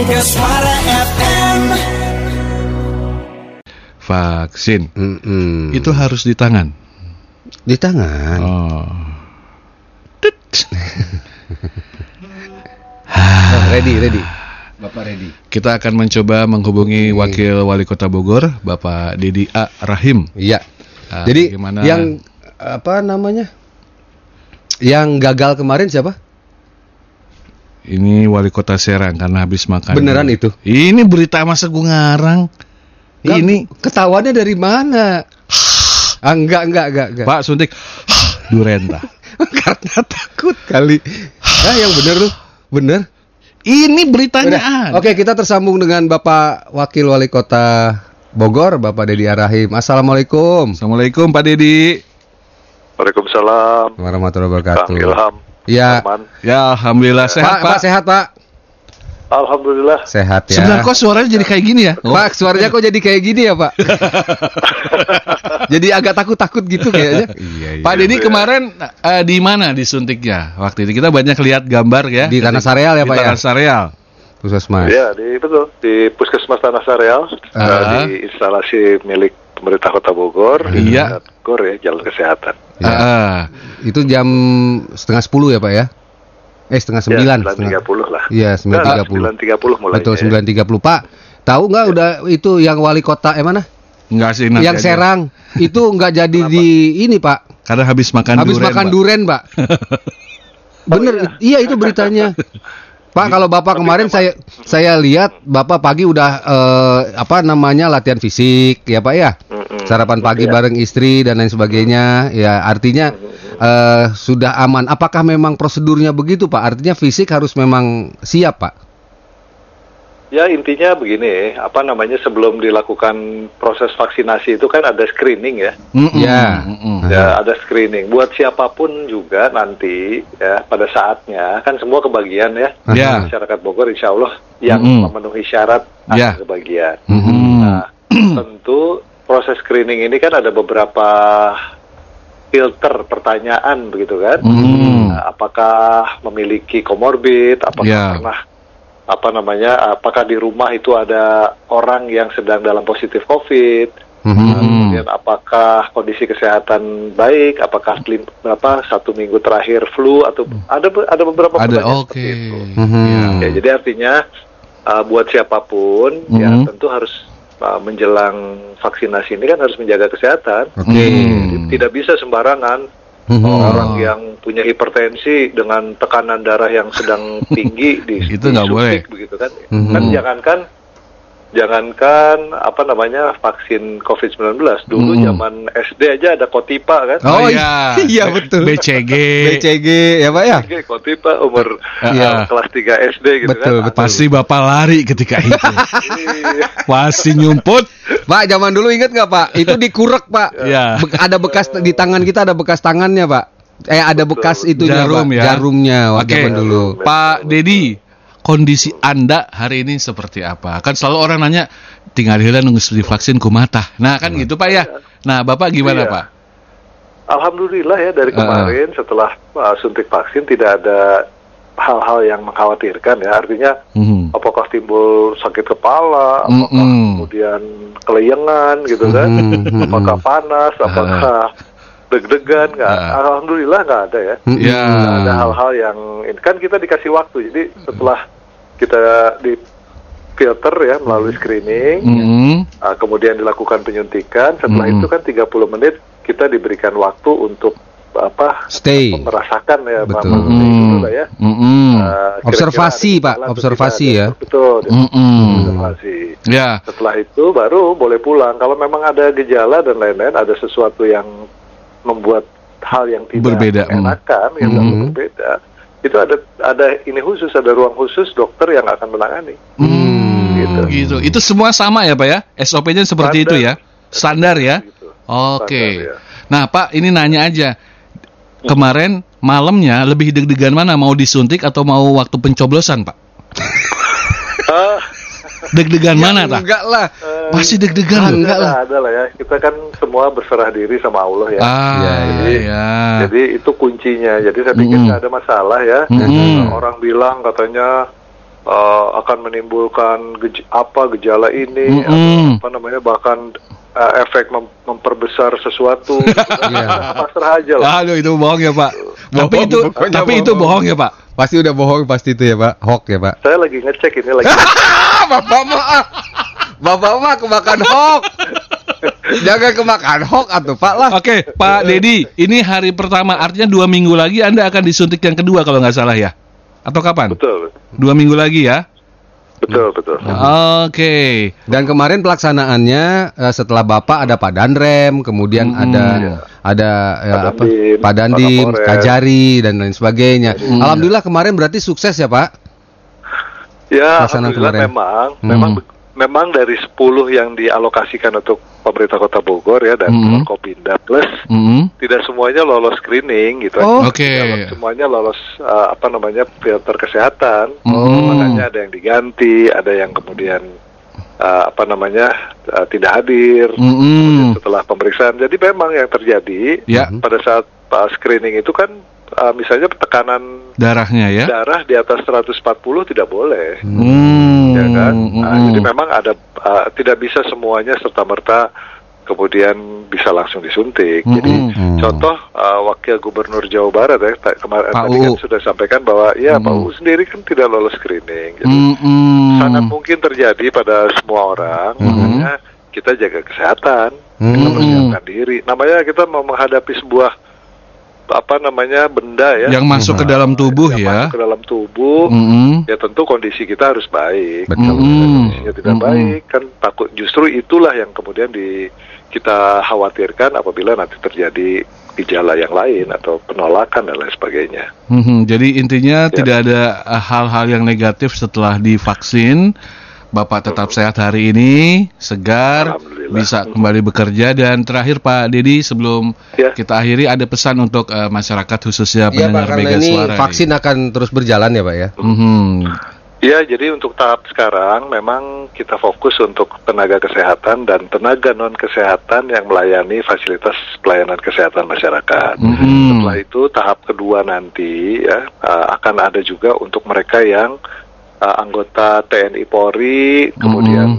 Mega Suara FM. Vaksin. Mm-mm. Itu harus di tangan. di tangan. Oh. Oh, ready, ready. Bapak ready. Kita akan mencoba menghubungi Wakil Wali Kota Bogor, Bapak Dedi A. Rahim. Iya. Ah, Jadi gimana? yang apa namanya? Yang gagal kemarin siapa? Ini Wali Kota Serang karena habis makan. Beneran itu? Ini berita masa gue ngarang. Nggak, Ini ketahuannya dari mana? ah, enggak, enggak, enggak, enggak. Pak suntik Durenta. Karena takut kali. Ah, yang bener tuh. Bener. Ini beritanya Udah. Oke, kita tersambung dengan Bapak Wakil Wali Kota Bogor, Bapak Dedi Arahim. Assalamualaikum Assalamualaikum Pak Dedi. Waalaikumsalam. warahmatullahi Kang wabarakatuh. Ilham. Ya, Aman. Ya Alhamdulillah sehat Pak, Pak Pak. sehat Pak. Alhamdulillah. Sehat ya. Sebenarnya kok suaranya jadi kayak gini ya? Pak, suaranya kok jadi kayak gini ya, Pak? jadi agak takut-takut gitu kayaknya. Iya, Pak Dedi kemarin eh, di mana disuntiknya? Waktu itu kita banyak lihat gambar ya. Di Tanah Sareal ya, Di Pak ya? Tanah Sareal. Puskesmas. Ya, di betul di Puskesmas Tanah Sareal Ah. di instalasi milik pemerintah Kota Bogor. Iya. Bogor ya, jalan kesehatan. Ya. Ah, Itu jam setengah sepuluh ya, Pak ya? Eh, setengah sembilan. Ya, setengah- 9.30 lah. Iya, 9.30. Nah, 9.30 mulai. Betul, 9.30. Pak, tahu nggak udah itu yang wali kota eh mana? enggak sih nanti yang aja. Serang itu nggak jadi di ini, Pak. Karena habis makan Habis durian, makan Pak. duren, Pak. Bener, iya itu beritanya. Pak, kalau Bapak kemarin saya saya lihat Bapak pagi udah eh, apa namanya latihan fisik ya, Pak ya. Mm-mm. Sarapan pagi Iya. bareng istri dan lain sebagainya. Ya, artinya eh, sudah aman. Apakah memang prosedurnya begitu, Pak? Artinya fisik harus memang siap, Pak. Ya intinya begini, apa namanya sebelum dilakukan proses vaksinasi itu kan ada screening ya. Mm-mm, Ya. mm-mm. Ya, ada screening. Buat siapa pun juga nanti ya pada saatnya kan semua kebagian ya. Ya. Masyarakat Bogor insya Allah yang Mm-mm. memenuhi syarat Ya. akan kebagian. Mm-mm. Nah, tentu proses screening ini kan ada beberapa filter pertanyaan begitu kan. Mm. Nah, apakah memiliki komorbid? Apakah Ya. pernah apa namanya? Apakah di rumah itu ada orang yang sedang dalam positif COVID? Mhm. Nah, kemudian apakah kondisi kesehatan baik? Apakah lim, berapa satu minggu terakhir flu atau ada ada beberapa Ada pertanyaan oke. seperti itu. Mhm. Ya. Ya, jadi artinya uh, buat siapa pun ya Mhm. tentu harus menjelang vaksinasi ini kan harus menjaga kesehatan. Oke. Hmm. Jadi Tidak bisa sembarangan Mhm. orang yang punya hipertensi dengan tekanan darah yang sedang tinggi di Itu nggak boleh. begitu kan. Mhm. Kan jangankan jangankan apa namanya vaksin COVID-19 dulu Mhm. zaman SD aja ada Kotipa kan. Oh, iya. iya, betul. BCG. BCG ya, Pak ya? Oke, Kotipa umur Iya. uh, kelas 3 SD gitu Betul, kan. betul. Pasti Bapak lari ketika itu. Iya. Pasti nyumput. Pak, zaman dulu inget nggak Pak? Itu dikurek Pak. Iya. Be- ada bekas di tangan kita ada bekas tangannya Pak. Eh ada bekas itunya Jarum Pak. ya. Jarumnya waktu Oke. zaman dulu. Pak Dedi, kondisi Anda hari ini seperti apa? Kan selalu orang nanya, tinggal hilang nunggu divaksin kumata. Nah kan gitu Pak ya. Nah Bapak gimana Iya. Pak? Alhamdulillah ya dari Uh-uh. kemarin setelah uh, suntik vaksin tidak ada hal-hal yang mengkhawatirkan ya. Artinya Mhm. apakah timbul sakit kepala, apakah Mm-mm. kemudian keleyengan gitu kan, Mm-mm. apakah panas, apakah deg-degan nggak? Ah. Alhamdulillah nggak ada ya. Nggak ada hal-hal yang kan kita dikasih waktu. Jadi setelah kita di filter ya melalui screening, Mhm. ah, kemudian dilakukan penyuntikan. Setelah Mm-mm. itu kan 30 menit kita diberikan waktu untuk apa Stay. merasakan ya Betul. Mas, dulu lah ya. Mhm. Uh, kira-kira Observasi, Pak. Observasi ya. ada. Betul. Mhm. Observasi. Ya. Setelah itu baru boleh pulang. Kalau memang ada gejala dan lain-lain, ada sesuatu yang membuat hal yang tidak Berbeda, mm. mengenakan, yang Mm. berbeda, itu ada ada ini khusus, ada ruang khusus dokter yang akan menangani. Hmm, Gitu. gitu. Itu semua sama ya Pak ya? SOP-nya seperti itu ya? Standar ya? Gitu. Oke. Standar, ya. Nah Pak, ini nanya aja. Kemarin malamnya lebih deg-degan mana? Mau disuntik atau mau waktu pencoblosan Pak? Deg-degan mana tak? Enggak lah. eh, Pasti deg-degan loh. enggak lah. Ada lah ya. Kita kan semua berserah diri sama Allah ya. Ah, Iya, iya, iya. Jadi itu kuncinya. Jadi saya pikir nggak ada masalah ya. Mm-mm. Orang bilang katanya eh, akan menimbulkan gej- apa gejala ini Mm-mm. atau apa namanya bahkan eh, efek mem- memperbesar sesuatu gitu pasrah aja lah Aduh itu bohong ya Pak. tapi itu tapi itu bohong ya Pak. Pasti udah bohong pasti itu ya Pak. Hoax ya Pak. saya lagi ngecek ini lagi Ah, Bapak mah Bapak mah kemakan hoax. Jangan kemakan hoax atuh Pak lah. Oke Pak Dedi, ini hari pertama artinya dua minggu lagi Anda akan disuntik yang kedua kalau nggak salah ya? Atau kapan? betul Dua minggu lagi ya? Betul betul Oke. Dan kemarin pelaksanaannya eh, setelah Bapak ada Pak Danrem, kemudian Hmm. ada ada ya, Pak apa Dandim, Pak Dandim, Pak. Kajari dan lain sebagainya. Alhamdulillah kemarin berarti sukses ya Pak. Ya, Pelaksanaan alhamdulillah kemarin. memang, Hmm. memang memang dari 10 yang dialokasikan untuk pemerintah Kota Bogor ya dan Hmm. Forkopimda plus Mm-mm. tidak semuanya lolos screening gitu. Oh. Oke. Tidak semuanya lolos eh, apa namanya filter kesehatan. Oh. Makanya ada yang diganti, ada yang kemudian eh, apa namanya eh, tidak hadir Mm-mm. setelah pemeriksaan. Jadi memang yang terjadi Ya, pada saat uh, screening itu kan uh, misalnya tekanan darahnya ya. darah di atas 140 tidak boleh. Hmm. ya kan? Nah, Mm-mm. jadi memang ada uh, tidak bisa semuanya serta merta kemudian bisa langsung disuntik. Jadi Mm-mm. contoh uh, wakil gubernur Jawa Barat ya kemarin Pak tadi kan sudah sampaikan bahwa ya Pak Mm-mm. UU sendiri kan tidak lolos screening. Jadi Mm-mm. sangat mungkin terjadi pada semua orang. Mm-mm. Makanya kita jaga kesehatan, kita Mm-mm. persiapkan diri. Namanya kita mau menghadapi sebuah apa namanya benda ya Yang masuk ke dalam tubuh yang ya. masuk ke dalam tubuh Mm-mm. ya tentu kondisi kita harus baik. Betul. Kalau Mm. kondisinya tidak Mm-mm. baik kan takut justru itulah yang kemudian di kita khawatirkan apabila nanti terjadi gejala yang lain atau penolakan dan lain sebagainya. Mhm, Jadi intinya Ya. tidak ada uh, hal-hal yang negatif setelah divaksin. Bapak tetap sehat hari ini, segar, bisa kembali bekerja dan terakhir Pak Dedi sebelum Ya. kita akhiri ada pesan untuk uh, masyarakat khususnya Iya Pak pendengar Mega ini Suara. vaksin akan terus berjalan ya Pak ya. Mhm. Ya, jadi untuk tahap sekarang memang kita fokus untuk tenaga kesehatan dan tenaga non kesehatan yang melayani fasilitas pelayanan kesehatan masyarakat. Mhm. Setelah itu tahap kedua nanti ya uh, akan ada juga untuk mereka yang uh, anggota TNI Polri, kemudian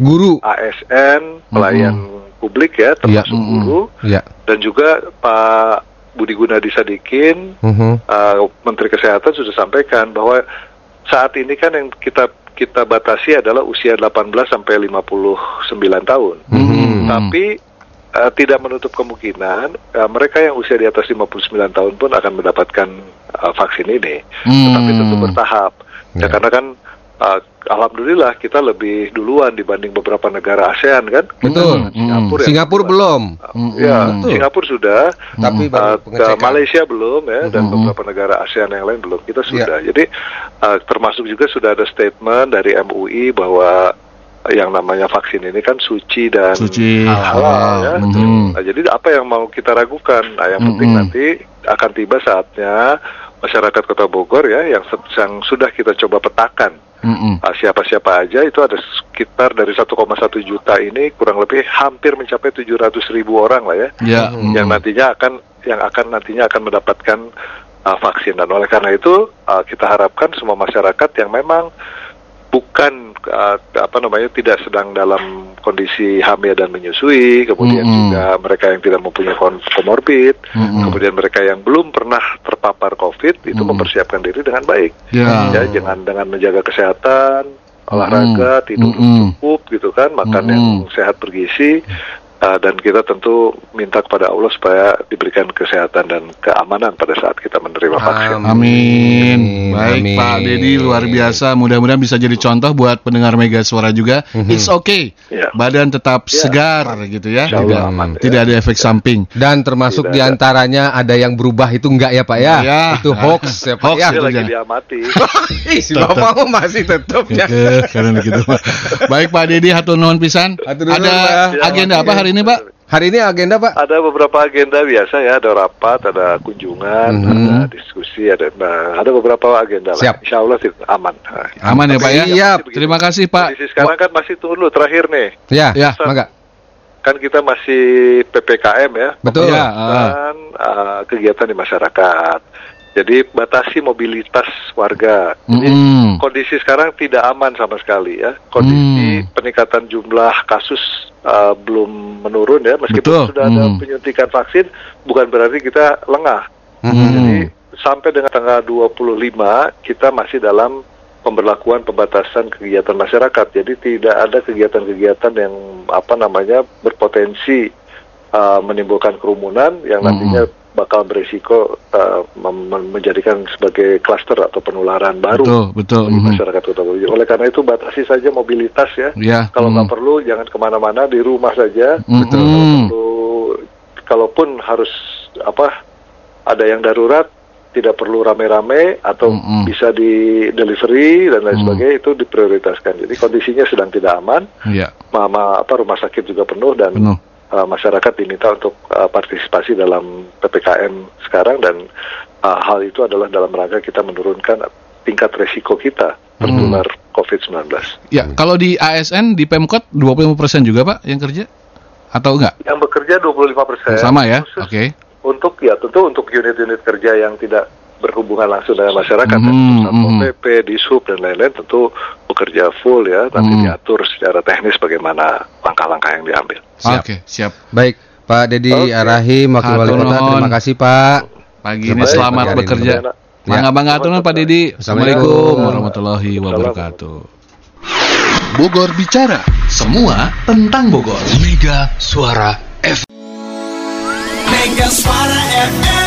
Guru. ASN, pelayan publik ya, termasuk Mhm. guru, Ya. dan juga Pak Budi Gunadi Sadikin, Mhm. uh, Menteri Kesehatan sudah sampaikan bahwa saat ini kan yang kita kita batasi adalah usia 18 sampai 59 tahun. Mhm. Tapi uh, tidak menutup kemungkinan uh, mereka yang usia di atas 59 tahun pun akan mendapatkan uh, vaksin ini. Hmm. Tetapi tentu bertahap. Ya, Ya. karena kan uh, alhamdulillah kita lebih duluan dibanding beberapa negara ASEAN kan. Betul. Mhm. Singapura, yang Singapura belum. Mhm. Ya, Betul. Singapura sudah, Tapi uh, pengecekan. Malaysia belum ya, dan beberapa negara ASEAN yang lain belum. Kita Iya. sudah. Jadi uh, termasuk juga sudah ada statement dari MUI bahwa yang namanya vaksin ini kan suci dan Suci halal ya. Mhm. Nah, jadi apa yang mau kita ragukan? Nah, yang penting Mhm. nanti akan tiba saatnya masyarakat Kota Bogor ya yang, yang sudah kita coba petakan Mhm. Ah, siapa-siapa aja itu ada sekitar dari 1,1 juta ini kurang lebih hampir mencapai 700 ribu orang lah ya Ya. yang mhm. nantinya akan yang akan nantinya akan mendapatkan uh, vaksin dan oleh karena itu uh, kita harapkan semua masyarakat yang memang bukan uh, apa namanya tidak sedang dalam kondisi hamil dan menyusui kemudian Mm-mm. juga mereka yang tidak mempunyai komorbid Mm-mm. kemudian mereka yang belum pernah terpapar covid itu Mm-mm. mempersiapkan diri dengan baik Ya. ya jangan dengan menjaga kesehatan olahraga tidur Mm-mm. cukup gitu kan makan Mm-mm. yang sehat bergizi uh, dan kita tentu minta kepada Allah supaya diberikan kesehatan dan keamanan pada saat kita menerima vaksin. Amin. Baik Amin. Pak Dedi luar biasa. Mudah-mudahan bisa jadi contoh buat pendengar Mega Suara juga. It's okay. Ya. Badan tetap Ya. segar gitu ya. Tidak, aman, ya. tidak ada efek samping. Dan termasuk Tidak ada. di antaranya ada yang berubah itu enggak ya Pak ya? Ya. Itu hoax ya Pak Hoax ya. Itu lagi diamati. Si Bapak masih tetap ya. Karena gitu. Baik Pak Dedi, hatur nuhun pisan. Ada. Ya, agenda apa hari ini Pak? Hari ini agenda Pak? Ada beberapa agenda biasa ya, ada rapat, ada kunjungan, Mhm. ada diskusi, ada nah, ada beberapa agenda lah. Siap. Insya Allah sih aman. Aman ya Pak ya? Siap. Terima kasih Pak. Kondisi sekarang kan masih tunggu terakhir nih. Ya, Ya. mangga. Kan kita masih PPKM ya. Betul. Ya, ah. dan uh, kegiatan di masyarakat. Jadi batasi mobilitas warga. Jadi Mm-mm. kondisi sekarang tidak aman sama sekali ya. Kondisi Hmm. peningkatan jumlah kasus uh, belum menurun ya. Meskipun Betul. sudah ada Hmm. penyuntikan vaksin, bukan berarti kita lengah. Hmm. Jadi sampai dengan tanggal 25 kita masih dalam pemberlakuan pembatasan kegiatan masyarakat. Jadi tidak ada kegiatan-kegiatan yang apa namanya berpotensi uh, menimbulkan kerumunan yang nantinya bakal berisiko uh, menjadikan sebagai klaster atau penularan baru Betul, betul. bagi Mhm. masyarakat Kota Bogor. Oleh karena itu batasi saja mobilitas ya. Ya. Kalau nggak mhm. perlu jangan ke mana-mana di rumah saja. Mhm. Kalau perlu, kalaupun harus apa ada yang darurat tidak perlu rame-rame atau Mm-mm. bisa di delivery dan lain Mm. sebagainya itu diprioritaskan. Jadi kondisinya sedang tidak aman. Ya, Mama apa rumah sakit juga penuh dan penuh. Uh, masyarakat diminta untuk uh, partisipasi dalam ppkm sekarang dan uh, hal itu adalah dalam rangka kita menurunkan tingkat resiko kita tertular COVID-19. Ya, kalau di ASN di Pemkot 25% juga, Pak, yang kerja? Atau enggak? Yang bekerja 25 persen. Sama ya? Oke. Untuk ya tentu untuk unit-unit kerja yang tidak berhubungan langsung dengan masyarakat, Mhm, ya, Satpol mhm. PP, Dishub dan lain-lain tentu bekerja full ya, nanti Mhm. diatur secara teknis bagaimana langkah-langkah yang diambil. Siap. Oke, siap. Baik, Pak Dedi Oke. Arahim, Wakil Wali Kota, terima kasih Pak. Pagi ini kasih selamat pagi bekerja. Ya. Mangga bangga aturan Pak Didi. Assalamualaikum warahmatullahi wabarakatuh. Bogor Bicara. Semua tentang Bogor. Mega Suara FM. Mega Suara FM.